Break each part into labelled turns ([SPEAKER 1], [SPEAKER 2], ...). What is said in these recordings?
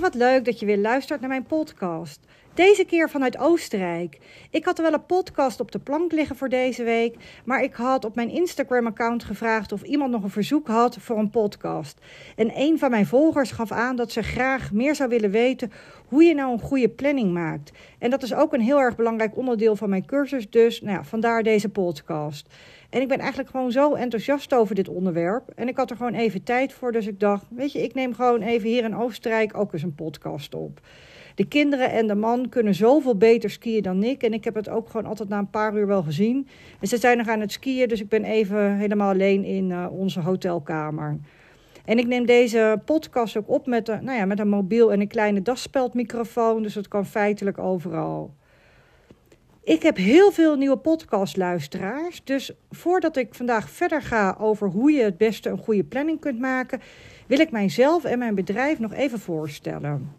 [SPEAKER 1] Wat leuk dat je weer luistert naar mijn podcast. Deze keer vanuit Oostenrijk. Ik had er wel een podcast op de plank liggen voor deze week, maar ik had op mijn Instagram-account gevraagd of iemand nog een verzoek had voor een podcast. En een van mijn volgers gaf aan dat ze graag meer zou willen weten hoe je nou een goede planning maakt. En dat is ook een heel erg belangrijk onderdeel van mijn cursus, dus nou ja, vandaar deze podcast. En ik ben eigenlijk gewoon zo enthousiast over dit onderwerp. En ik had er gewoon even tijd voor. Dus ik dacht, weet je, ik neem gewoon even hier in Oostenrijk ook eens een podcast op. De kinderen en de man kunnen zoveel beter skiën dan ik. En ik heb het ook gewoon altijd na een paar uur wel gezien. En ze zijn nog aan het skiën, dus ik ben even helemaal alleen in uh, onze hotelkamer. En ik neem deze podcast ook op met, een, nou ja, met een mobiel en een kleine daspeldmicrofoon. Dus dat kan feitelijk overal. Ik heb heel veel nieuwe podcastluisteraars. Dus voordat ik vandaag verder ga over hoe je het beste een goede planning kunt maken, wil ik mijzelf en mijn bedrijf nog even voorstellen.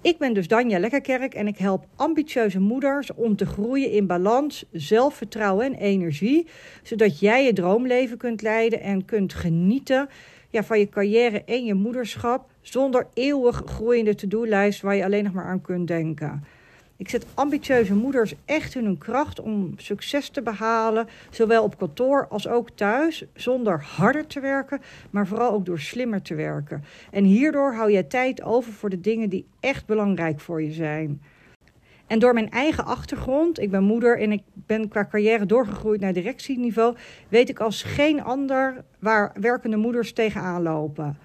[SPEAKER 1] Ik ben dus Danja Lekkerkerk en ik help ambitieuze moeders om te groeien in balans, zelfvertrouwen en energie, zodat jij je droomleven kunt leiden en kunt genieten ja, van je carrière en je moederschap zonder eeuwig groeiende to-do-lijst waar je alleen nog maar aan kunt denken. Ik zet ambitieuze moeders echt in hun kracht om succes te behalen, zowel op kantoor als ook thuis, zonder harder te werken, maar vooral ook door slimmer te werken. En hierdoor hou je tijd over voor de dingen die echt belangrijk voor je zijn. En door mijn eigen achtergrond, ik ben moeder en ik ben qua carrière doorgegroeid naar directieniveau, weet ik als geen ander waar werkende moeders tegenaan lopen.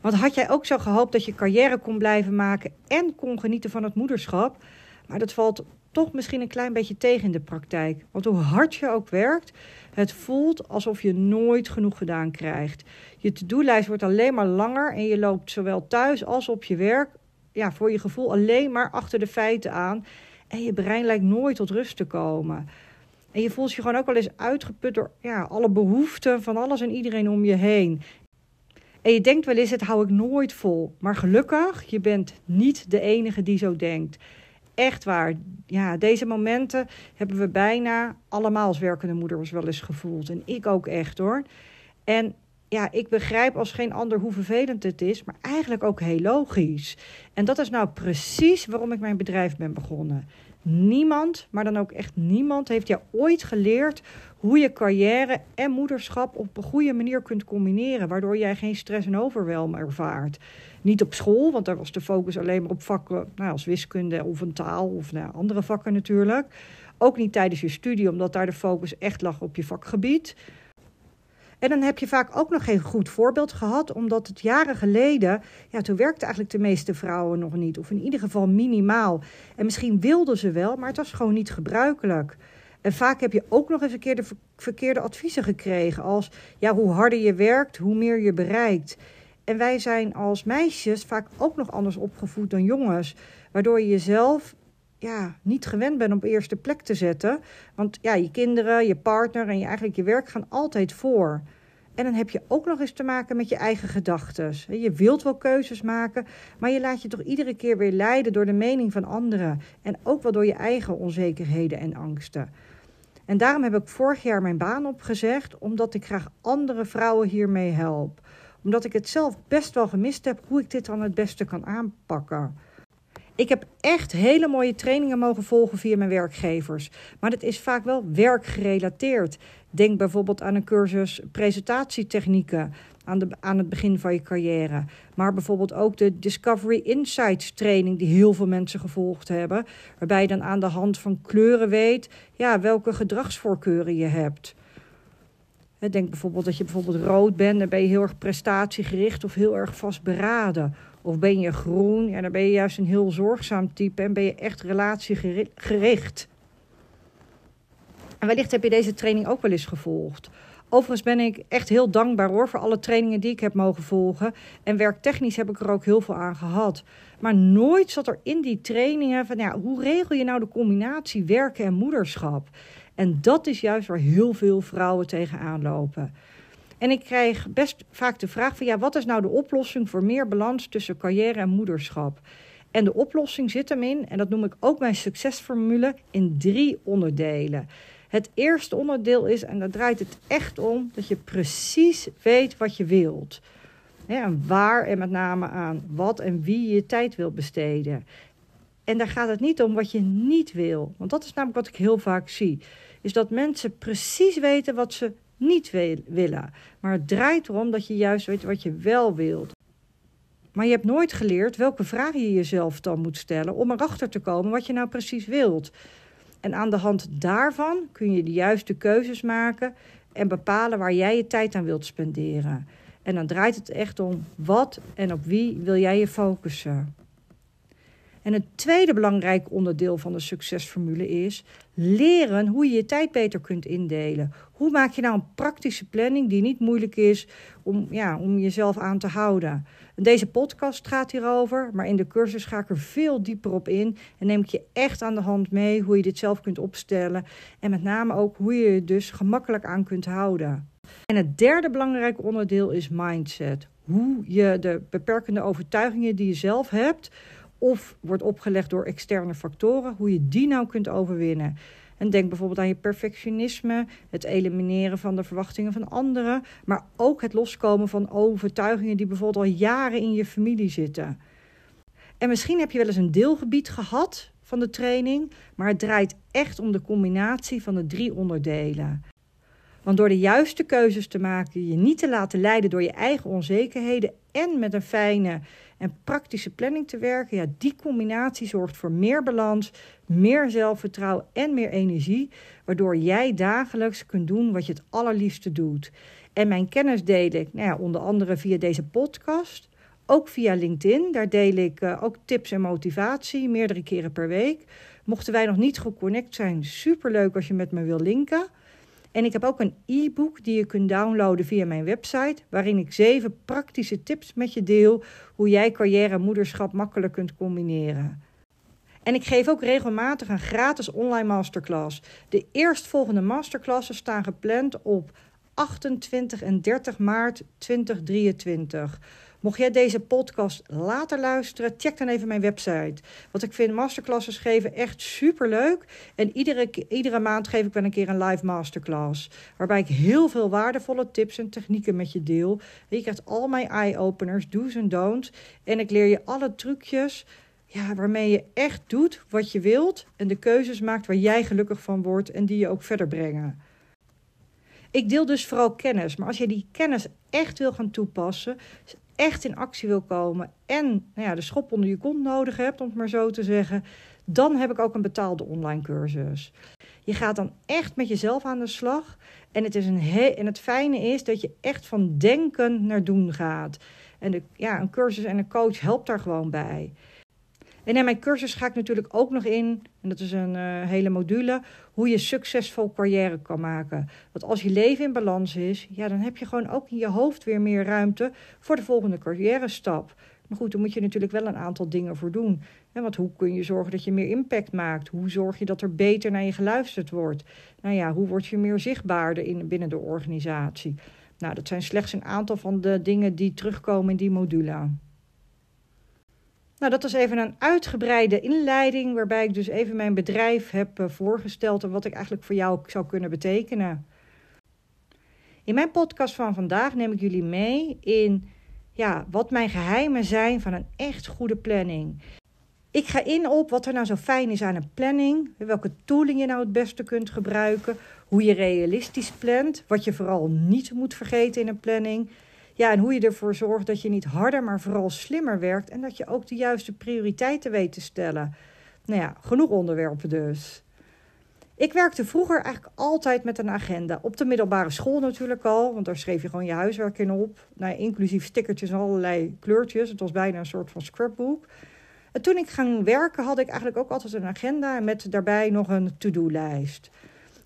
[SPEAKER 1] Want had jij ook zo gehoopt dat je carrière kon blijven maken en kon genieten van het moederschap? Maar dat valt toch misschien een klein beetje tegen in de praktijk. Want hoe hard je ook werkt, het voelt alsof je nooit genoeg gedaan krijgt. Je to-do-lijst wordt alleen maar langer en je loopt zowel thuis als op je werk, ja, voor je gevoel alleen maar achter de feiten aan. En je brein lijkt nooit tot rust te komen. En je voelt je gewoon ook wel eens uitgeput door ja, alle behoeften van alles en iedereen om je heen. En je denkt wel eens, het hou ik nooit vol. Maar gelukkig, je bent niet de enige die zo denkt. Echt waar. Ja, deze momenten hebben we bijna allemaal als werkende moeders wel eens gevoeld. En ik ook echt hoor. En ja, ik begrijp als geen ander hoe vervelend het is, maar eigenlijk ook heel logisch. En dat is nou precies waarom ik mijn bedrijf ben begonnen. Niemand, maar dan ook echt niemand, heeft jou ooit geleerd hoe je carrière en moederschap op een goede manier kunt combineren, waardoor jij geen stress en overwelm ervaart. Niet op school, want daar was de focus alleen maar op vakken nou, als wiskunde of een taal of nou, andere vakken natuurlijk. Ook niet tijdens je studie, omdat daar de focus echt lag op je vakgebied. En dan heb je vaak ook nog geen goed voorbeeld gehad, omdat het jaren geleden, ja, toen werkten eigenlijk de meeste vrouwen nog niet, of in ieder geval minimaal. En misschien wilden ze wel, maar het was gewoon niet gebruikelijk. En vaak heb je ook nog eens een keer de verkeerde adviezen gekregen, als ja, hoe harder je werkt, hoe meer je bereikt. En wij zijn als meisjes vaak ook nog anders opgevoed dan jongens, waardoor je jezelf ja, niet gewend bent op eerste plek te zetten. Want ja, je kinderen, je partner en je, eigenlijk je werk gaan altijd voor. En dan heb je ook nog eens te maken met je eigen gedachten. Je wilt wel keuzes maken, maar je laat je toch iedere keer weer leiden door de mening van anderen. En ook wel door je eigen onzekerheden en angsten. En daarom heb ik vorig jaar mijn baan opgezegd, omdat ik graag andere vrouwen hiermee help. Omdat ik het zelf best wel gemist heb hoe ik dit dan het beste kan aanpakken. Ik heb echt hele mooie trainingen mogen volgen via mijn werkgevers. Maar dat is vaak wel werkgerelateerd. Denk bijvoorbeeld aan een cursus presentatietechnieken aan, de, aan het begin van je carrière. Maar bijvoorbeeld ook de Discovery Insights training die heel veel mensen gevolgd hebben. Waarbij je dan aan de hand van kleuren weet ja, welke gedragsvoorkeuren je hebt. Denk bijvoorbeeld dat je bijvoorbeeld rood bent, dan ben je heel erg prestatiegericht of heel erg vastberaden. Of ben je groen, ja, dan ben je juist een heel zorgzaam type en ben je echt relatiegericht. En wellicht heb je deze training ook wel eens gevolgd. Overigens ben ik echt heel dankbaar hoor voor alle trainingen die ik heb mogen volgen. En werktechnisch heb ik er ook heel veel aan gehad. Maar nooit zat er in die trainingen van ja, hoe regel je nou de combinatie werken en moederschap? En dat is juist waar heel veel vrouwen tegenaan lopen. En ik krijg best vaak de vraag van ja, wat is nou de oplossing voor meer balans tussen carrière en moederschap? En de oplossing zit hem in, en dat noem ik ook mijn succesformule, in drie onderdelen. Het eerste onderdeel is, en daar draait het echt om, dat je precies weet wat je wilt. En waar en met name aan wat en wie je tijd wil besteden. En daar gaat het niet om wat je niet wil. Want dat is namelijk wat ik heel vaak zie. Is dat mensen precies weten wat ze niet willen. Maar het draait erom dat je juist weet wat je wel wilt. Maar je hebt nooit geleerd welke vragen je jezelf dan moet stellen om erachter te komen wat je nou precies wilt. En aan de hand daarvan kun je de juiste keuzes maken en bepalen waar jij je tijd aan wilt spenderen. En dan draait het echt om wat en op wie wil jij je focussen. En het tweede belangrijk onderdeel van de succesformule is leren hoe je je tijd beter kunt indelen. Hoe maak je nou een praktische planning die niet moeilijk is om, ja, om jezelf aan te houden? En deze podcast gaat hierover, maar in de cursus ga ik er veel dieper op in en neem ik je echt aan de hand mee hoe je dit zelf kunt opstellen en met name ook hoe je je dus gemakkelijk aan kunt houden. En het derde belangrijke onderdeel is mindset. Hoe je de beperkende overtuigingen die je zelf hebt, of wordt opgelegd door externe factoren, hoe je die nou kunt overwinnen. En denk bijvoorbeeld aan je perfectionisme, het elimineren van de verwachtingen van anderen, maar ook het loskomen van overtuigingen die bijvoorbeeld al jaren in je familie zitten. En misschien heb je wel eens een deelgebied gehad van de training, maar het draait echt om de combinatie van de drie onderdelen. Want door de juiste keuzes te maken, je niet te laten leiden door je eigen onzekerheden en met een fijne en praktische planning te werken, ja, die combinatie zorgt voor meer balans, meer zelfvertrouwen en meer energie, waardoor jij dagelijks kunt doen wat je het allerliefste doet. En mijn kennis deel ik, nou ja, onder andere via deze podcast, ook via LinkedIn. Daar deel ik uh, ook tips en motivatie, meerdere keren per week. Mochten wij nog niet geconnect zijn, superleuk als je met me wil linken. En ik heb ook een e-book die je kunt downloaden via mijn website, waarin ik zeven praktische tips met je deel hoe jij carrière en moederschap makkelijk kunt combineren. En ik geef ook regelmatig een gratis online masterclass. De eerstvolgende masterclasses staan gepland op 28 en 30 maart 2023. Mocht jij deze podcast later luisteren, check dan even mijn website. Want ik vind masterclasses geven echt super leuk. En iedere, iedere maand geef ik wel een keer een live masterclass. Waarbij ik heel veel waardevolle tips en technieken met je deel. je krijgt al mijn eye-openers, do's en don'ts. En ik leer je alle trucjes ja, waarmee je echt doet wat je wilt. En de keuzes maakt waar jij gelukkig van wordt en die je ook verder brengen. Ik deel dus vooral kennis. Maar als je die kennis echt wil gaan toepassen, echt in actie wil komen en nou ja, de schop onder je kont nodig hebt, om het maar zo te zeggen, dan heb ik ook een betaalde online cursus. Je gaat dan echt met jezelf aan de slag. En het, is een en het fijne is dat je echt van denken naar doen gaat. En de, ja, een cursus en een coach helpt daar gewoon bij. En in mijn cursus ga ik natuurlijk ook nog in, en dat is een uh, hele module, hoe je succesvol carrière kan maken. Want als je leven in balans is, ja, dan heb je gewoon ook in je hoofd weer meer ruimte voor de volgende carrière stap. Maar goed, dan moet je natuurlijk wel een aantal dingen voor doen. want hoe kun je zorgen dat je meer impact maakt? Hoe zorg je dat er beter naar je geluisterd wordt? Nou ja, hoe word je meer zichtbaarder in, binnen de organisatie? Nou, dat zijn slechts een aantal van de dingen die terugkomen in die module. Nou, dat was even een uitgebreide inleiding, waarbij ik dus even mijn bedrijf heb eh, voorgesteld en wat ik eigenlijk voor jou zou kunnen betekenen. In mijn podcast van vandaag neem ik jullie mee in ja, wat mijn geheimen zijn van een echt goede planning. Ik ga in op wat er nou zo fijn is aan een planning, welke tooling je nou het beste kunt gebruiken, hoe je realistisch plant, wat je vooral niet moet vergeten in een planning ja, en hoe je ervoor zorgt dat je niet harder, maar vooral slimmer werkt. En dat je ook de juiste prioriteiten weet te stellen. Nou ja, genoeg onderwerpen dus. Ik werkte vroeger eigenlijk altijd met een agenda. Op de middelbare school natuurlijk al, want daar schreef je gewoon je huiswerk in op. Nou, inclusief stickertjes en allerlei kleurtjes. Het was bijna een soort van scrapbook. En toen ik ging werken had ik eigenlijk ook altijd een agenda met daarbij nog een to-do-lijst.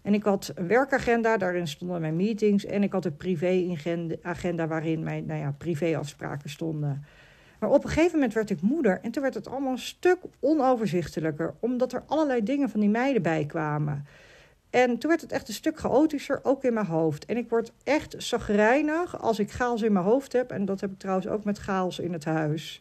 [SPEAKER 1] En ik had een werkagenda, daarin stonden mijn meetings. En ik had een privéagenda waarin mijn nou ja, privéafspraken stonden. Maar op een gegeven moment werd ik moeder en toen werd het allemaal een stuk onoverzichtelijker, omdat er allerlei dingen van die meiden bij kwamen. En toen werd het echt een stuk chaotischer, ook in mijn hoofd. En ik word echt zagrijnig als ik chaos in mijn hoofd heb. En dat heb ik trouwens ook met chaos in het huis.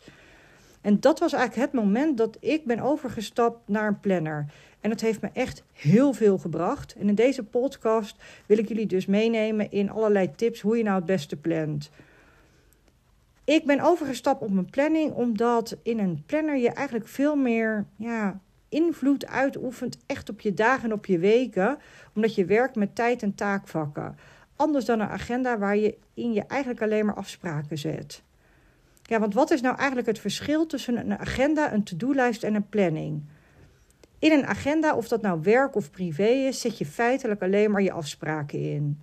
[SPEAKER 1] En dat was eigenlijk het moment dat ik ben overgestapt naar een planner. En dat heeft me echt heel veel gebracht. En in deze podcast wil ik jullie dus meenemen in allerlei tips hoe je nou het beste plant. Ik ben overgestapt op mijn planning, omdat in een planner je eigenlijk veel meer ja, invloed uitoefent, echt op je dagen en op je weken, omdat je werkt met tijd- en taakvakken. Anders dan een agenda waar je in je eigenlijk alleen maar afspraken zet. Ja, want wat is nou eigenlijk het verschil tussen een agenda, een to-do-lijst en een planning? In een agenda, of dat nou werk of privé is, zet je feitelijk alleen maar je afspraken in.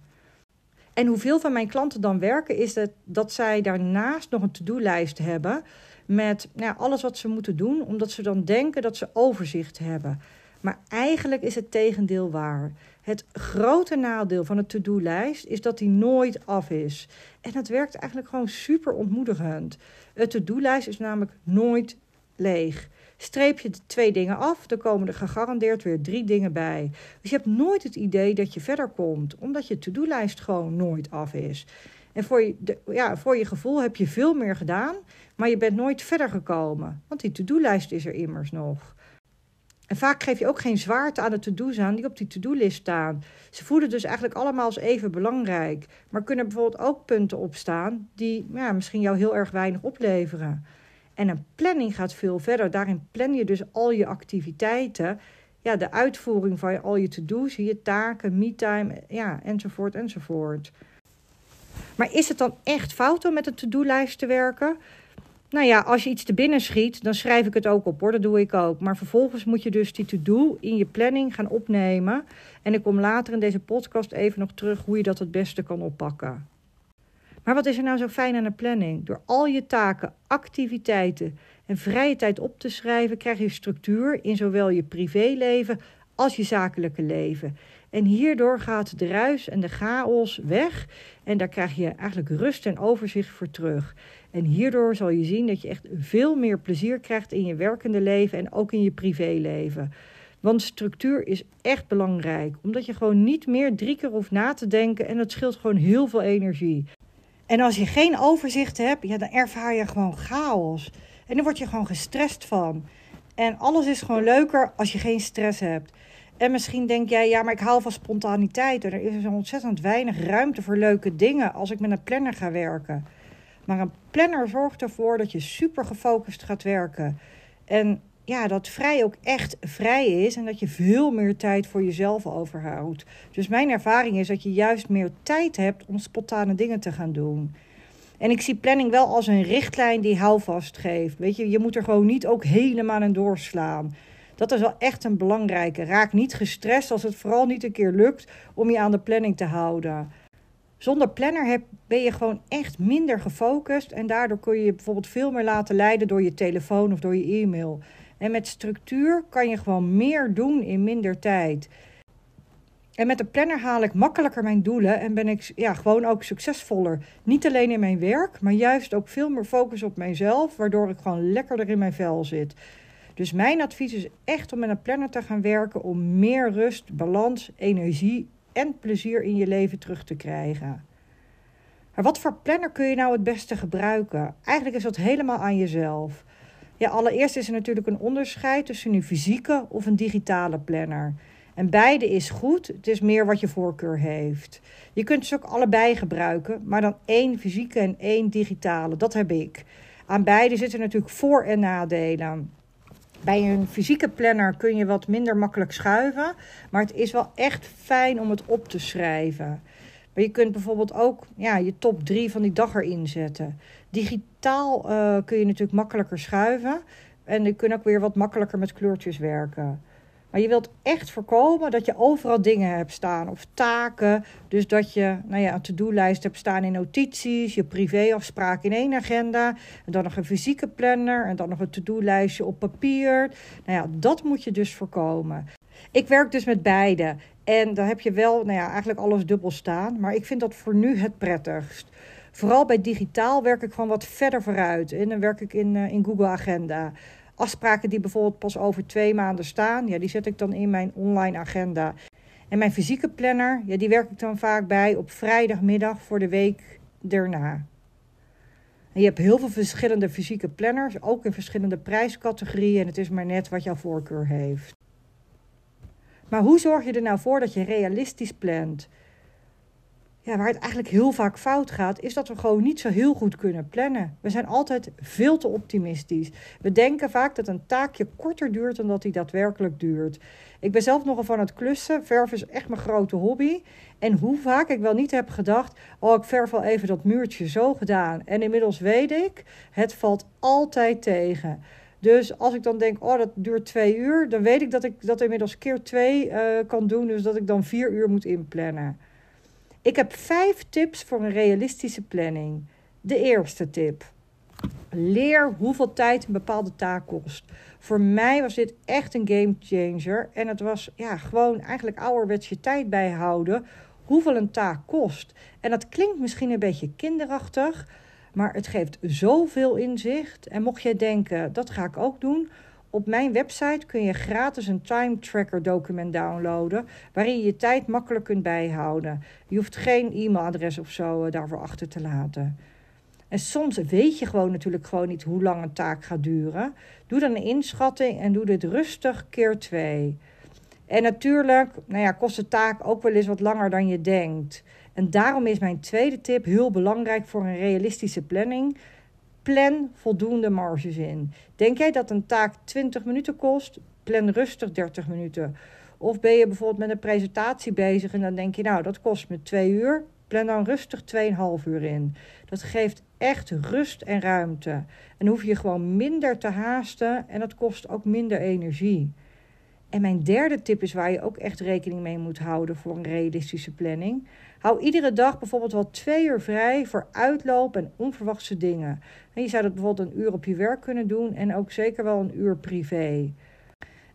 [SPEAKER 1] En hoeveel van mijn klanten dan werken, is dat, dat zij daarnaast nog een to-do-lijst hebben met nou, alles wat ze moeten doen, omdat ze dan denken dat ze overzicht hebben. Maar eigenlijk is het tegendeel waar. Het grote nadeel van een to-do-lijst is dat die nooit af is. En dat werkt eigenlijk gewoon super ontmoedigend. Een to-do-lijst is namelijk nooit leeg. Streep je de twee dingen af, dan komen er gegarandeerd weer drie dingen bij. Dus je hebt nooit het idee dat je verder komt, omdat je to-do-lijst gewoon nooit af is. En voor je, ja, voor je gevoel heb je veel meer gedaan, maar je bent nooit verder gekomen. Want die to-do-lijst is er immers nog. En vaak geef je ook geen zwaarte aan de to-do's aan die op die to-do-list staan. Ze voelen dus eigenlijk allemaal als even belangrijk. Maar kunnen bijvoorbeeld ook punten opstaan die ja, misschien jou heel erg weinig opleveren. En een planning gaat veel verder. Daarin plan je dus al je activiteiten. Ja, de uitvoering van al je to-do's, je taken, me-time, ja, enzovoort, enzovoort. Maar is het dan echt fout om met een to-do-lijst te werken? Nou ja, als je iets te binnen schiet, dan schrijf ik het ook op hoor. Dat doe ik ook. Maar vervolgens moet je dus die to-do in je planning gaan opnemen. En ik kom later in deze podcast even nog terug hoe je dat het beste kan oppakken. Maar wat is er nou zo fijn aan een planning? Door al je taken, activiteiten en vrije tijd op te schrijven, krijg je structuur in zowel je privéleven als je zakelijke leven. En hierdoor gaat de ruis en de chaos weg en daar krijg je eigenlijk rust en overzicht voor terug. En hierdoor zal je zien dat je echt veel meer plezier krijgt in je werkende leven en ook in je privéleven. Want structuur is echt belangrijk, omdat je gewoon niet meer drie keer hoeft na te denken en dat scheelt gewoon heel veel energie. En als je geen overzicht hebt, ja, dan ervaar je gewoon chaos. En dan word je gewoon gestrest van. En alles is gewoon leuker als je geen stress hebt. En misschien denk jij, ja, maar ik hou van spontaniteit. Er is ontzettend weinig ruimte voor leuke dingen als ik met een planner ga werken. Maar een planner zorgt ervoor dat je super gefocust gaat werken. En ja, dat vrij ook echt vrij is en dat je veel meer tijd voor jezelf overhoudt. Dus mijn ervaring is dat je juist meer tijd hebt om spontane dingen te gaan doen. En ik zie planning wel als een richtlijn die houvast geeft. Weet je, je moet er gewoon niet ook helemaal in doorslaan. Dat is wel echt een belangrijke. Raak niet gestrest als het vooral niet een keer lukt om je aan de planning te houden. Zonder planner heb, ben je gewoon echt minder gefocust en daardoor kun je je bijvoorbeeld veel meer laten leiden door je telefoon of door je e-mail. En met structuur kan je gewoon meer doen in minder tijd. En met de planner haal ik makkelijker mijn doelen en ben ik ja, gewoon ook succesvoller. Niet alleen in mijn werk, maar juist ook veel meer focus op mijzelf, waardoor ik gewoon lekkerder in mijn vel zit. Dus mijn advies is echt om met een planner te gaan werken om meer rust, balans, energie en plezier in je leven terug te krijgen. Maar wat voor planner kun je nou het beste gebruiken? Eigenlijk is dat helemaal aan jezelf. Ja, allereerst is er natuurlijk een onderscheid tussen een fysieke of een digitale planner. En beide is goed, het is meer wat je voorkeur heeft. Je kunt ze ook allebei gebruiken, maar dan één fysieke en één digitale. Dat heb ik. Aan beide zitten natuurlijk voor- en nadelen. Bij een fysieke planner kun je wat minder makkelijk schuiven, maar het is wel echt fijn om het op te schrijven. Maar je kunt bijvoorbeeld ook ja, je top 3 van die dag erin zetten. Digitaal uh, kun je natuurlijk makkelijker schuiven. En je kunt ook weer wat makkelijker met kleurtjes werken. Maar je wilt echt voorkomen dat je overal dingen hebt staan of taken. Dus dat je nou ja, een to-do-lijst hebt staan in notities, je privéafspraken in één agenda. En dan nog een fysieke planner en dan nog een to-do-lijstje op papier. Nou ja, dat moet je dus voorkomen. Ik werk dus met beide. En dan heb je wel, nou ja, eigenlijk alles dubbel staan. Maar ik vind dat voor nu het prettigst. Vooral bij digitaal werk ik gewoon wat verder vooruit. En dan werk ik in, uh, in Google Agenda. Afspraken die bijvoorbeeld pas over twee maanden staan, ja, die zet ik dan in mijn online agenda. En mijn fysieke planner, ja, die werk ik dan vaak bij op vrijdagmiddag voor de week daarna. En je hebt heel veel verschillende fysieke planners, ook in verschillende prijscategorieën. En het is maar net wat jouw voorkeur heeft. Maar hoe zorg je er nou voor dat je realistisch plant? Waar het eigenlijk heel vaak fout gaat, is dat we gewoon niet zo heel goed kunnen plannen. We zijn altijd veel te optimistisch. We denken vaak dat een taakje korter duurt dan dat die daadwerkelijk duurt. Ik ben zelf nogal van het klussen. Verf is echt mijn grote hobby. En hoe vaak ik wel niet heb gedacht: oh, ik verf wel even dat muurtje zo gedaan. En inmiddels weet ik, het valt altijd tegen. Dus als ik dan denk, oh, dat duurt twee uur, dan weet ik dat ik dat inmiddels keer twee uh, kan doen. Dus dat ik dan vier uur moet inplannen. Ik heb vijf tips voor een realistische planning. De eerste tip. Leer hoeveel tijd een bepaalde taak kost. Voor mij was dit echt een game changer. En het was ja, gewoon eigenlijk ouderwets je tijd bijhouden. Hoeveel een taak kost. En dat klinkt misschien een beetje kinderachtig. Maar het geeft zoveel inzicht. En mocht jij denken, dat ga ik ook doen. Op mijn website kun je gratis een time tracker document downloaden. Waarin je je tijd makkelijk kunt bijhouden. Je hoeft geen e-mailadres of zo eh, daarvoor achter te laten. En soms weet je gewoon natuurlijk gewoon niet hoe lang een taak gaat duren. Doe dan een inschatting en doe dit rustig keer twee. En natuurlijk nou ja, kost de taak ook wel eens wat langer dan je denkt. En daarom is mijn tweede tip heel belangrijk voor een realistische planning. Plan voldoende marges in. Denk jij dat een taak 20 minuten kost? Plan rustig 30 minuten. Of ben je bijvoorbeeld met een presentatie bezig en dan denk je, nou, dat kost me twee uur. Plan dan rustig 2,5 uur in. Dat geeft echt rust en ruimte. En dan hoef je gewoon minder te haasten en dat kost ook minder energie. En mijn derde tip is waar je ook echt rekening mee moet houden voor een realistische planning. Hou iedere dag bijvoorbeeld wel twee uur vrij voor uitloop en onverwachte dingen. En je zou dat bijvoorbeeld een uur op je werk kunnen doen en ook zeker wel een uur privé.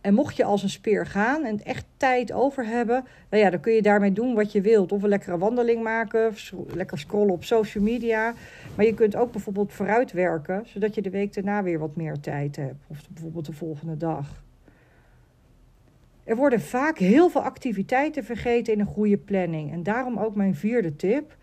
[SPEAKER 1] En mocht je als een speer gaan en echt tijd over hebben, nou ja, dan kun je daarmee doen wat je wilt. Of een lekkere wandeling maken, of lekker scrollen op social media. Maar je kunt ook bijvoorbeeld vooruitwerken, zodat je de week daarna weer wat meer tijd hebt. Of bijvoorbeeld de volgende dag. Er worden vaak heel veel activiteiten vergeten in een goede planning. En daarom ook mijn vierde tip.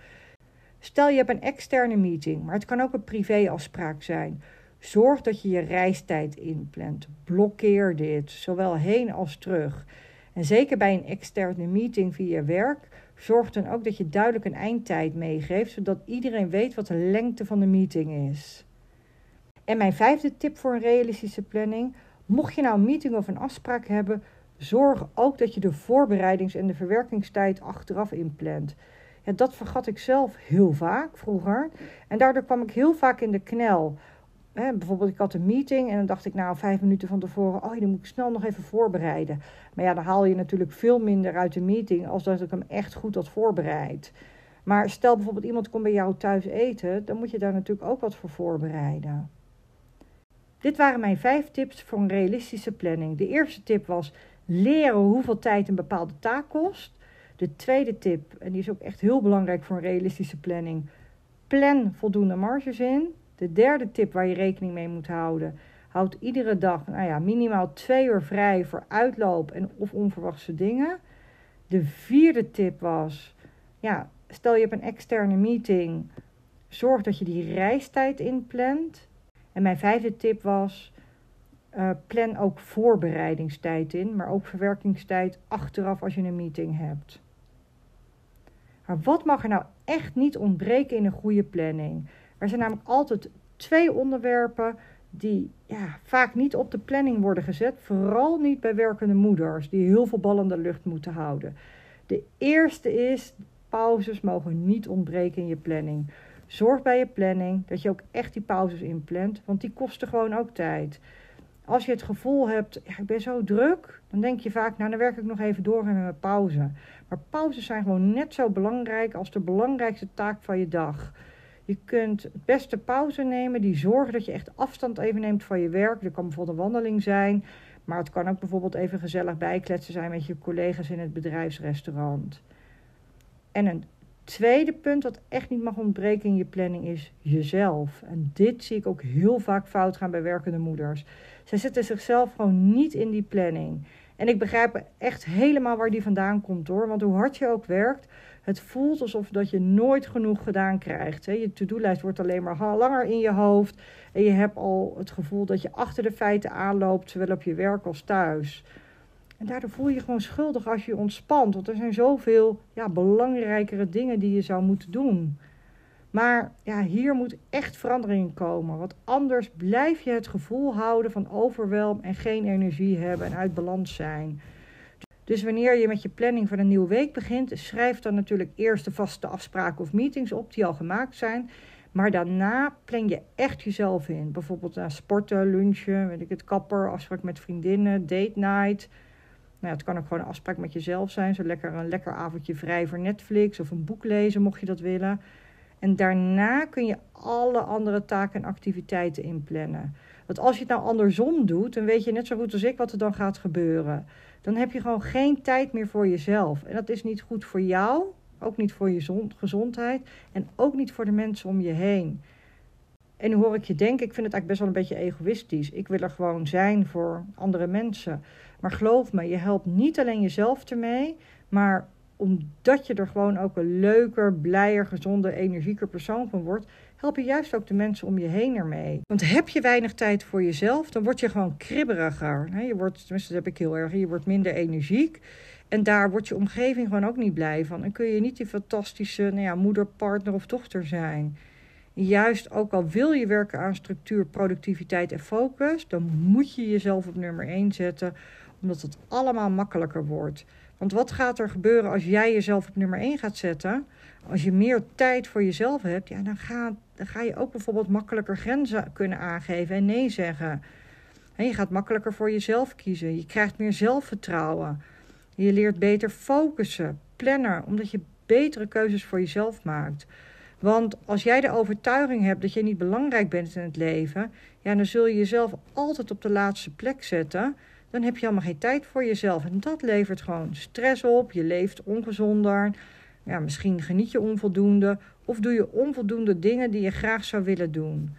[SPEAKER 1] Stel je hebt een externe meeting, maar het kan ook een privéafspraak zijn. Zorg dat je je reistijd inplant. Blokkeer dit, zowel heen als terug. En zeker bij een externe meeting via werk, zorg dan ook dat je duidelijk een eindtijd meegeeft, zodat iedereen weet wat de lengte van de meeting is. En mijn vijfde tip voor een realistische planning: mocht je nou een meeting of een afspraak hebben, zorg ook dat je de voorbereidings- en de verwerkingstijd achteraf inplant. Dat vergat ik zelf heel vaak vroeger. En daardoor kwam ik heel vaak in de knel bijvoorbeeld, ik had een meeting en dan dacht ik, nou, vijf minuten van tevoren, oh, dan moet ik snel nog even voorbereiden. Maar ja, dan haal je natuurlijk veel minder uit de meeting als dat ik hem echt goed had voorbereid. Maar stel bijvoorbeeld, iemand komt bij jou thuis eten, dan moet je daar natuurlijk ook wat voor voorbereiden. Dit waren mijn vijf tips voor een realistische planning. De eerste tip was leren hoeveel tijd een bepaalde taak kost. De tweede tip, en die is ook echt heel belangrijk voor een realistische planning, plan voldoende marges in. De derde tip waar je rekening mee moet houden. Houd iedere dag nou ja, minimaal twee uur vrij voor uitloop en of onverwachte dingen. De vierde tip was, ja, stel je hebt een externe meeting, zorg dat je die reistijd inplant. En mijn vijfde tip was, uh, plan ook voorbereidingstijd in, maar ook verwerkingstijd achteraf als je een meeting hebt. Maar wat mag er nou echt niet ontbreken in een goede planning? Er zijn namelijk altijd twee onderwerpen die ja, vaak niet op de planning worden gezet. Vooral niet bij werkende moeders die heel veel bal in de lucht moeten houden. De eerste is, pauzes mogen niet ontbreken in je planning. Zorg bij je planning dat je ook echt die pauzes inplant, want die kosten gewoon ook tijd. Als je het gevoel hebt, ja, ik ben zo druk, dan denk je vaak, nou dan werk ik nog even door met mijn pauze. Maar pauzes zijn gewoon net zo belangrijk als de belangrijkste taak van je dag. Je kunt het beste pauze nemen die zorgen dat je echt afstand even neemt van je werk. Dat kan bijvoorbeeld een wandeling zijn, maar het kan ook bijvoorbeeld even gezellig bijkletsen zijn met je collega's in het bedrijfsrestaurant. En een tweede punt wat echt niet mag ontbreken in je planning is jezelf. En dit zie ik ook heel vaak fout gaan bij werkende moeders. Zij zetten zichzelf gewoon niet in die planning. En ik begrijp echt helemaal waar die vandaan komt hoor. Want hoe hard je ook werkt, het voelt alsof dat je nooit genoeg gedaan krijgt. Je to-do-lijst wordt alleen maar langer in je hoofd. En je hebt al het gevoel dat je achter de feiten aanloopt, zowel op je werk als thuis. En daardoor voel je je gewoon schuldig als je ontspant. Want er zijn zoveel ja, belangrijkere dingen die je zou moeten doen. Maar ja, hier moet echt verandering in komen. Want anders blijf je het gevoel houden van overwelm en geen energie hebben en uit balans zijn. Dus wanneer je met je planning van een nieuwe week begint, schrijf dan natuurlijk eerst de vaste afspraken of meetings op die al gemaakt zijn. Maar daarna plan je echt jezelf in. Bijvoorbeeld naar sporten, lunchen, weet ik het, kapper, afspraak met vriendinnen, date night. Nou, het kan ook gewoon een afspraak met jezelf zijn. Zo lekker een lekker avondje vrij voor Netflix of een boek lezen, mocht je dat willen. En daarna kun je alle andere taken en activiteiten inplannen. Want als je het nou andersom doet, dan weet je net zo goed als ik wat er dan gaat gebeuren. Dan heb je gewoon geen tijd meer voor jezelf. En dat is niet goed voor jou, ook niet voor je gezondheid en ook niet voor de mensen om je heen. En hoe hoor ik je denken, ik vind het eigenlijk best wel een beetje egoïstisch. Ik wil er gewoon zijn voor andere mensen. Maar geloof me, je helpt niet alleen jezelf ermee, maar omdat je er gewoon ook een leuker, blijer, gezonder, energieker persoon van wordt, help je juist ook de mensen om je heen ermee. Want heb je weinig tijd voor jezelf, dan word je gewoon kribberiger. Je wordt, tenminste dat heb ik heel erg, je wordt minder energiek. En daar wordt je omgeving gewoon ook niet blij van. En kun je niet die fantastische nou ja, moeder, partner of dochter zijn. Juist ook al wil je werken aan structuur, productiviteit en focus, dan moet je jezelf op nummer 1 zetten, omdat het allemaal makkelijker wordt. Want wat gaat er gebeuren als jij jezelf op nummer 1 gaat zetten? Als je meer tijd voor jezelf hebt, ja, dan, ga, dan ga je ook bijvoorbeeld makkelijker grenzen kunnen aangeven en nee zeggen. En je gaat makkelijker voor jezelf kiezen. Je krijgt meer zelfvertrouwen. Je leert beter focussen, plannen, omdat je betere keuzes voor jezelf maakt. Want als jij de overtuiging hebt dat je niet belangrijk bent in het leven, ja, dan zul je jezelf altijd op de laatste plek zetten dan heb je allemaal geen tijd voor jezelf. En dat levert gewoon stress op. Je leeft ongezonder. Ja, misschien geniet je onvoldoende. Of doe je onvoldoende dingen die je graag zou willen doen.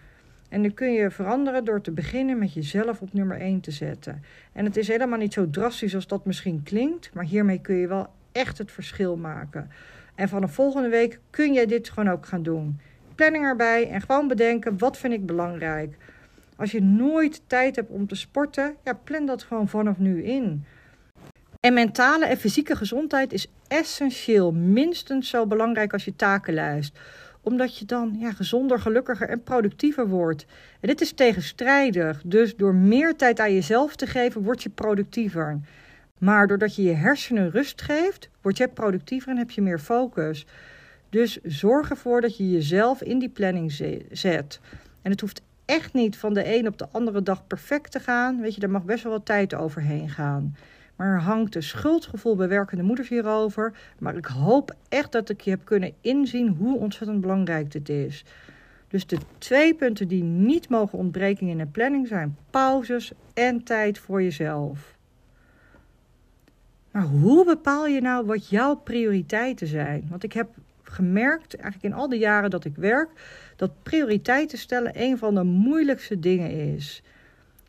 [SPEAKER 1] En dan kun je veranderen door te beginnen met jezelf op nummer 1 te zetten. En het is helemaal niet zo drastisch als dat misschien klinkt. Maar hiermee kun je wel echt het verschil maken. En vanaf volgende week kun jij dit gewoon ook gaan doen. Planning erbij en gewoon bedenken: wat vind ik belangrijk? Als je nooit tijd hebt om te sporten, ja, plan dat gewoon vanaf nu in. En mentale en fysieke gezondheid is essentieel, minstens zo belangrijk als je takenlijst omdat je dan ja, gezonder, gelukkiger en productiever wordt. En dit is tegenstrijdig. Dus door meer tijd aan jezelf te geven, word je productiever. Maar doordat je je hersenen rust geeft, word je productiever en heb je meer focus. Dus zorg ervoor dat je jezelf in die planning zet. En het hoeft echt niet van de een op de andere dag perfect te gaan. Weet je, daar mag best wel wat tijd overheen gaan. Maar er hangt een schuldgevoel bij werkende moeders hierover. Maar ik hoop echt dat ik je heb kunnen inzien hoe ontzettend belangrijk dit is. Dus de twee punten die niet mogen ontbreken in een planning zijn pauzes en tijd voor jezelf. Maar hoe bepaal je nou wat jouw prioriteiten zijn? Want ik heb gemerkt, eigenlijk in al die jaren dat ik werk, dat prioriteiten stellen een van de moeilijkste dingen is.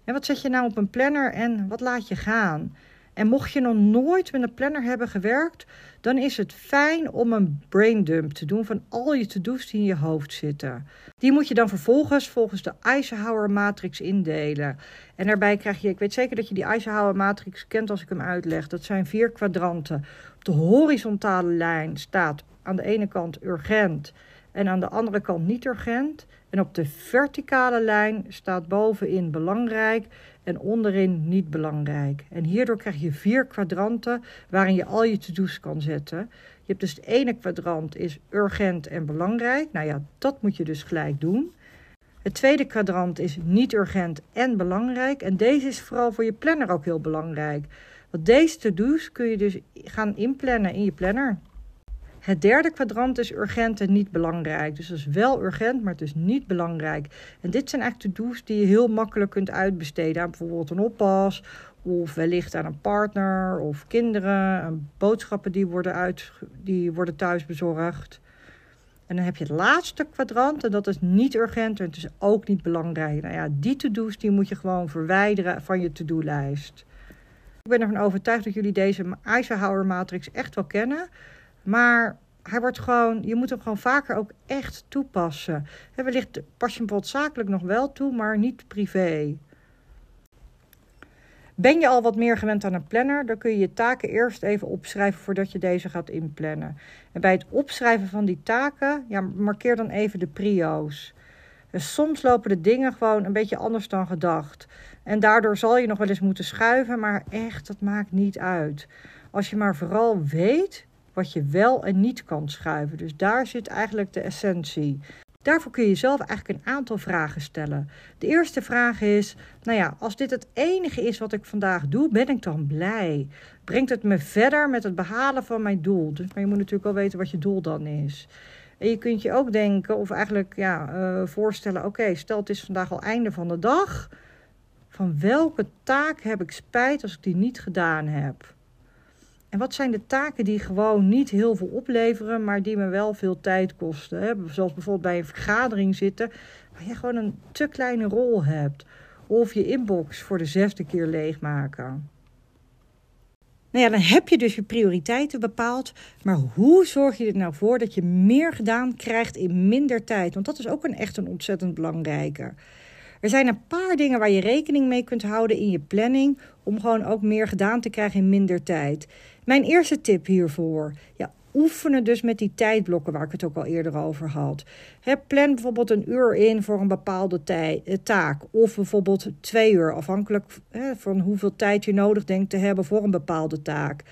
[SPEAKER 1] En wat zet je nou op een planner en wat laat je gaan? En mocht je nog nooit met een planner hebben gewerkt, dan is het fijn om een braindump te doen van al je to-do's die in je hoofd zitten. Die moet je dan vervolgens volgens de Eisenhower matrix indelen. En daarbij krijg je, ik weet zeker dat je die Eisenhower matrix kent als ik hem uitleg. Dat zijn vier kwadranten. Op de horizontale lijn staat aan de ene kant urgent en aan de andere kant niet urgent. En op de verticale lijn staat bovenin belangrijk en onderin niet belangrijk. En hierdoor krijg je vier kwadranten waarin je al je to-do's kan zetten. Je hebt dus het ene kwadrant is urgent en belangrijk. Nou ja, dat moet je dus gelijk doen. Het tweede kwadrant is niet urgent en belangrijk. En deze is vooral voor je planner ook heel belangrijk. Want deze to-do's kun je dus gaan inplannen in je planner. Het derde kwadrant is urgent en niet belangrijk. Dus dat is wel urgent, maar het is niet belangrijk. En dit zijn eigenlijk to-do's die je heel makkelijk kunt uitbesteden aan bijvoorbeeld een oppas of wellicht aan een partner of kinderen. Boodschappen die worden, uit, die worden thuis bezorgd. En dan heb je het laatste kwadrant en dat is niet urgent en het is ook niet belangrijk. Nou ja, die to-do's die moet je gewoon verwijderen van je to-do-lijst. Ik ben ervan overtuigd dat jullie deze Eisenhower matrix echt wel kennen. Maar hij wordt gewoon, je moet hem gewoon vaker ook echt toepassen. En wellicht pas je hem zakelijk nog wel toe, maar niet privé. Ben je al wat meer gewend aan een planner, dan kun je je taken eerst even opschrijven voordat je deze gaat inplannen. En bij het opschrijven van die taken, ja, markeer dan even de prio's. Dus soms lopen de dingen gewoon een beetje anders dan gedacht. En daardoor zal je nog wel eens moeten schuiven, maar echt, dat maakt niet uit. Als je maar vooral weet wat je wel en niet kan schuiven. Dus daar zit eigenlijk de essentie. Daarvoor kun je jezelf eigenlijk een aantal vragen stellen. De eerste vraag is: Nou ja, als dit het enige is wat ik vandaag doe, ben ik dan blij? Brengt het me verder met het behalen van mijn doel? Dus, maar je moet natuurlijk wel weten wat je doel dan is. En je kunt je ook denken, of eigenlijk ja, uh, voorstellen: Oké, stel het is vandaag al einde van de dag. Van welke taak heb ik spijt als ik die niet gedaan heb? En wat zijn de taken die gewoon niet heel veel opleveren, maar die me wel veel tijd kosten? Hè? Zoals bijvoorbeeld bij een vergadering zitten, waar je gewoon een te kleine rol hebt. Of je inbox voor de zesde keer leegmaken. Nou ja, dan heb je dus je prioriteiten bepaald. Maar hoe zorg je er nou voor dat je meer gedaan krijgt in minder tijd? Want dat is ook een, echt een ontzettend belangrijke. Er zijn een paar dingen waar je rekening mee kunt houden in je planning. Om gewoon ook meer gedaan te krijgen in minder tijd. Mijn eerste tip hiervoor. Ja, oefenen dus met die tijdblokken waar ik het ook al eerder over had. Plan bijvoorbeeld een uur in voor een bepaalde eh, taak. Of bijvoorbeeld twee uur, afhankelijk van hoeveel tijd je nodig denkt te hebben voor een bepaalde taak.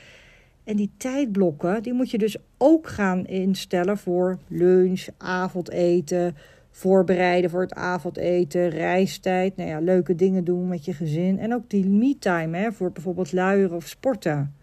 [SPEAKER 1] En die tijdblokken, die moet je dus ook gaan instellen voor lunch, avondeten, voorbereiden voor het avondeten, reistijd. Nou ja, leuke dingen doen met je gezin. En ook die me-time voor bijvoorbeeld luieren of sporten.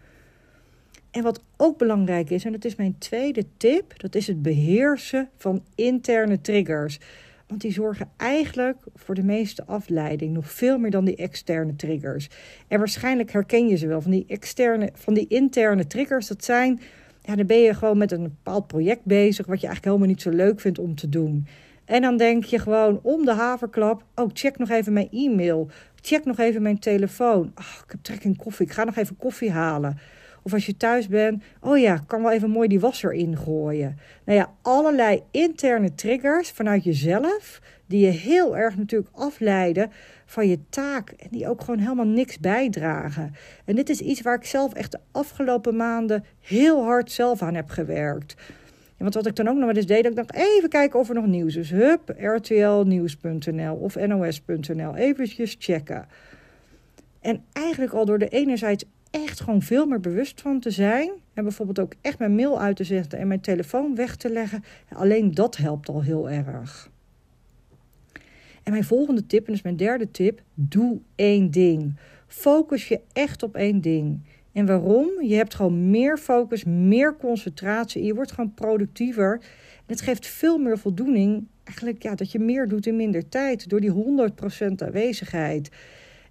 [SPEAKER 1] En wat ook belangrijk is, en dat is mijn tweede tip, dat is het beheersen van interne triggers. Want die zorgen eigenlijk voor de meeste afleiding, nog veel meer dan die externe triggers. En waarschijnlijk herken je ze wel van die externe, van die interne triggers. Dat zijn, ja, dan ben je gewoon met een bepaald project bezig, wat je eigenlijk helemaal niet zo leuk vindt om te doen. En dan denk je gewoon om de haverklap: oh, check nog even mijn e-mail. Check nog even mijn telefoon. Oh, ik heb trek in koffie. Ik ga nog even koffie halen. Of als je thuis bent, oh ja, kan wel even mooi die wasser ingooien. Nou ja, allerlei interne triggers vanuit jezelf, die je heel erg natuurlijk afleiden van je taak en die ook gewoon helemaal niks bijdragen. En dit is iets waar ik zelf echt de afgelopen maanden heel hard zelf aan heb gewerkt. want wat ik dan ook nog wel eens deed, dat ik dacht even kijken of er nog nieuws is. Hup, rtlnieuws.nl of nos.nl, eventjes checken. En eigenlijk al door de enerzijds echt gewoon veel meer bewust van te zijn. En bijvoorbeeld ook echt mijn mail uit te zetten en mijn telefoon weg te leggen. Alleen dat helpt al heel erg. En mijn volgende tip, en dus mijn derde tip, doe één ding. Focus je echt op één ding. En waarom? Je hebt gewoon meer focus, meer concentratie. Je wordt gewoon productiever. En het geeft veel meer voldoening. Eigenlijk ja, dat je meer doet in minder tijd. Door die 100% aanwezigheid.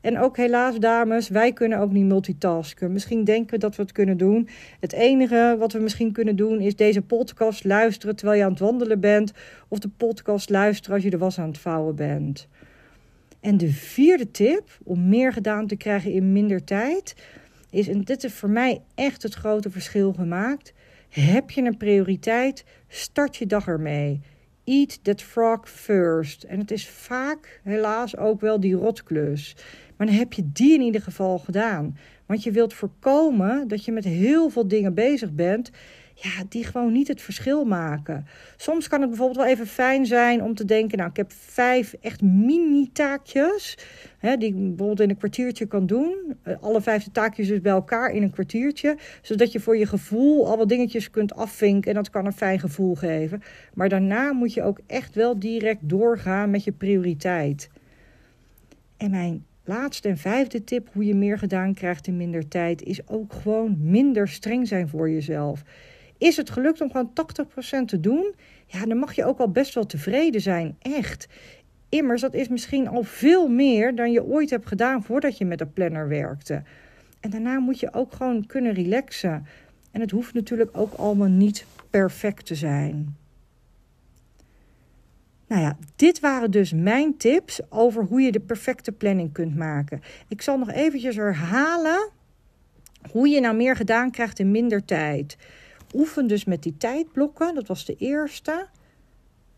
[SPEAKER 1] En ook helaas, dames, wij kunnen ook niet multitasken. Misschien denken we dat we het kunnen doen. Het enige wat we misschien kunnen doen is deze podcast luisteren terwijl je aan het wandelen bent. Of de podcast luisteren als je de was aan het vouwen bent. En de vierde tip om meer gedaan te krijgen in minder tijd is, en dit heeft voor mij echt het grote verschil gemaakt. Heb je een prioriteit? Start je dag ermee. Eat that frog first. En het is vaak helaas ook wel die rotklus. Maar dan heb je die in ieder geval gedaan. Want je wilt voorkomen dat je met heel veel dingen bezig bent. Ja, die gewoon niet het verschil maken. Soms kan het bijvoorbeeld wel even fijn zijn om te denken: Nou, ik heb vijf echt mini-taakjes. Hè, die ik bijvoorbeeld in een kwartiertje kan doen. Eh, alle vijf de taakjes dus bij elkaar in een kwartiertje. Zodat je voor je gevoel al wat dingetjes kunt afvinken. En dat kan een fijn gevoel geven. Maar daarna moet je ook echt wel direct doorgaan met je prioriteit. En mijn Laatste en vijfde tip hoe je meer gedaan krijgt in minder tijd is ook gewoon minder streng zijn voor jezelf. Is het gelukt om gewoon 80% te doen? Ja, dan mag je ook al best wel tevreden zijn, echt. Immers, dat is misschien al veel meer dan je ooit hebt gedaan voordat je met een planner werkte. En daarna moet je ook gewoon kunnen relaxen. En het hoeft natuurlijk ook allemaal niet perfect te zijn. Nou ja, dit waren dus mijn tips over hoe je de perfecte planning kunt maken. Ik zal nog eventjes herhalen hoe je nou meer gedaan krijgt in minder tijd. Oefen dus met die tijdblokken, dat was de eerste.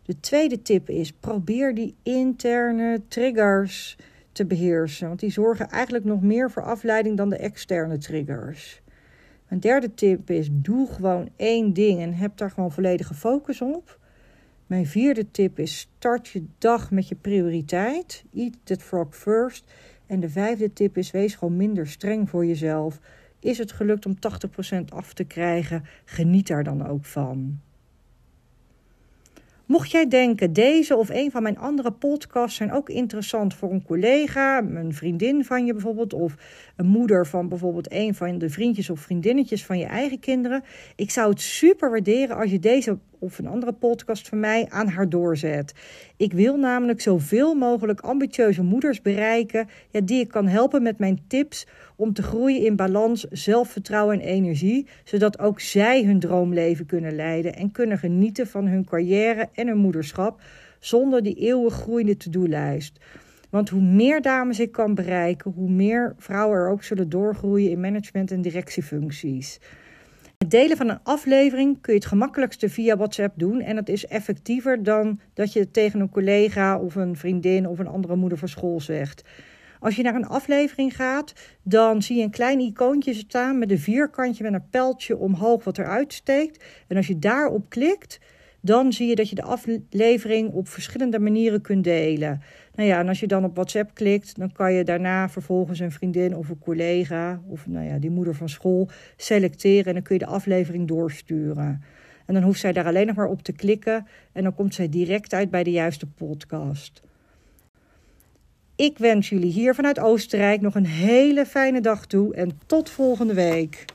[SPEAKER 1] De tweede tip is: probeer die interne triggers te beheersen. Want die zorgen eigenlijk nog meer voor afleiding dan de externe triggers. Mijn derde tip is: doe gewoon één ding en heb daar gewoon volledige focus op. Mijn vierde tip is: start je dag met je prioriteit. Eat that frog first. En de vijfde tip is: wees gewoon minder streng voor jezelf. Is het gelukt om 80% af te krijgen? Geniet daar dan ook van. Mocht jij denken, deze of een van mijn andere podcasts zijn ook interessant voor een collega, een vriendin van je bijvoorbeeld, of een moeder van bijvoorbeeld een van de vriendjes of vriendinnetjes van je eigen kinderen. Ik zou het super waarderen als je deze of een andere podcast van mij aan haar doorzet. Ik wil namelijk zoveel mogelijk ambitieuze moeders bereiken, die ik kan helpen met mijn tips om te groeien in balans, zelfvertrouwen en energie, zodat ook zij hun droomleven kunnen leiden en kunnen genieten van hun carrière en hun moederschap zonder die eeuwig groeiende to-do-lijst. Want hoe meer dames ik kan bereiken, hoe meer vrouwen er ook zullen doorgroeien in management en directiefuncties. Het delen van een aflevering kun je het gemakkelijkste via WhatsApp doen. En dat is effectiever dan dat je het tegen een collega of een vriendin of een andere moeder van school zegt. Als je naar een aflevering gaat, dan zie je een klein icoontje staan met een vierkantje met een pijltje omhoog wat eruit steekt. En als je daarop klikt, dan zie je dat je de aflevering op verschillende manieren kunt delen. Nou ja, en als je dan op WhatsApp klikt, dan kan je daarna vervolgens een vriendin of een collega of nou ja, die moeder van school selecteren en dan kun je de aflevering doorsturen. En dan hoeft zij daar alleen nog maar op te klikken en dan komt zij direct uit bij de juiste podcast. Ik wens jullie hier vanuit Oostenrijk nog een hele fijne dag toe en tot volgende week.